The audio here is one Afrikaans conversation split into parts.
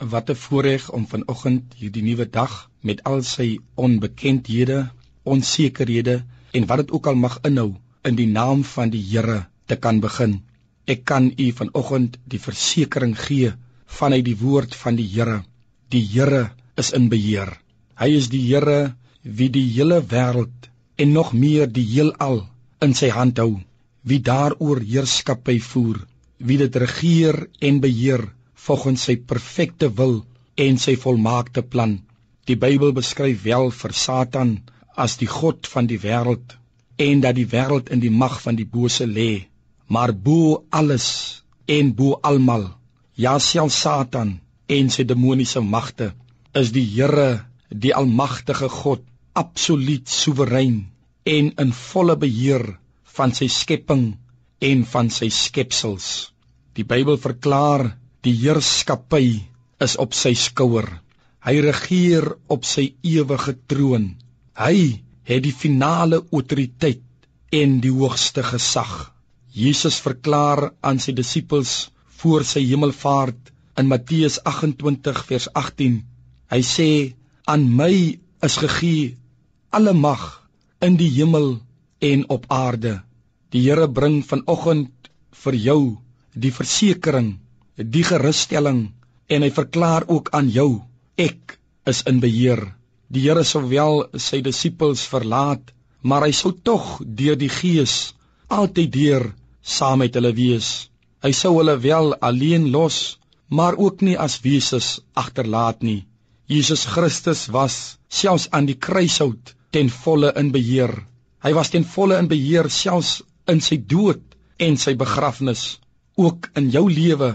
Wat 'n voorreg om vanoggend hierdie nuwe dag met al sy onbekendhede, onsekerhede en wat dit ook al mag inhou in die naam van die Here te kan begin. Ek kan u vanoggend die versekering gee vanuit die woord van die Here. Die Here is in beheer. Hy is die Here wie die hele wêreld en nog meer die heelal in sy hand hou. Wie daaroor heerskappy voer, wie dit regeer en beheer volgens sy perfekte wil en sy volmaakte plan. Die Bybel beskryf wel vir Satan as die god van die wêreld en dat die wêreld in die mag van die bose lê. Maar bo alles en bo almal, ja self Satan en sy demoniese magte, is die Here, die almagtige God, absoluut soewerein en in volle beheer van sy skepping en van sy skepsels. Die Bybel verklaar Die heerskappy is op sy skouer. Hy regeer op sy ewige troon. Hy het die finale autoriteit en die hoogste gesag. Jesus verklaar aan sy disippels voor sy hemelvaart in Matteus 28 vers 18. Hy sê: "Aan my is gegee alle mag in die hemel en op aarde." Die Here bring vanoggend vir jou die versekering die gerusstelling en hy verklaar ook aan jou ek is in beheer. Die Here sou wel sy disippels verlaat maar hy sou tog deur die gees altyd deur saam met hulle wees. Hy sou hulle wel alleen los maar ook nie as wesens agterlaat nie. Jesus Christus was selfs aan die kruishout ten volle in beheer. Hy was ten volle in beheer selfs in sy dood en sy begrafnis. Ook in jou lewe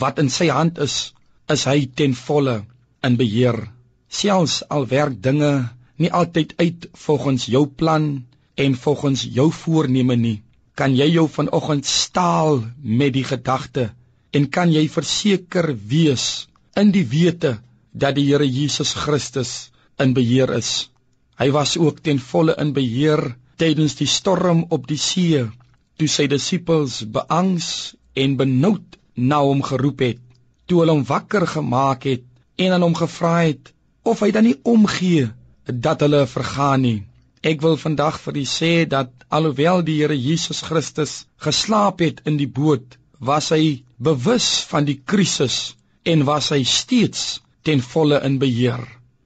wat in sy hand is, is hy ten volle in beheer. Selfs al werk dinge nie altyd uit volgens jou plan en volgens jou voorneme nie, kan jy jou vanoggend staal met die gedagte en kan jy verseker wees in die wete dat die Here Jesus Christus in beheer is. Hy was ook ten volle in beheer tydens die storm op die see toe sy disippels beangs en benoud na hom geroep het, toe hulle hom wakker gemaak het en aan hom gevra het of hy dan nie omgee dat hulle vergaan nie. Ek wil vandag vir u sê dat alhoewel die Here Jesus Christus geslaap het in die boot, was hy bewus van die krisis en was hy steeds ten volle in beheer.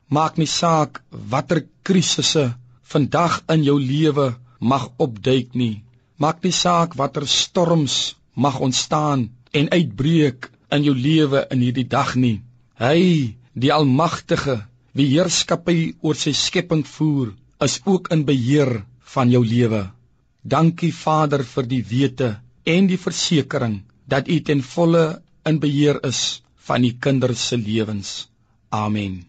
Maak nie saak watter krisisse vandag in jou lewe mag opduik nie. Maak nie saak watter storms mag ontstaan en uitbreek in jou lewe in hierdie dag nie. Hy, die Almagtige, wie heerskappy oor sy skepping voer, is ook in beheer van jou lewe. Dankie Vader vir die wete en die versekering dat U ten volle in beheer is van U kinders se lewens. Amen.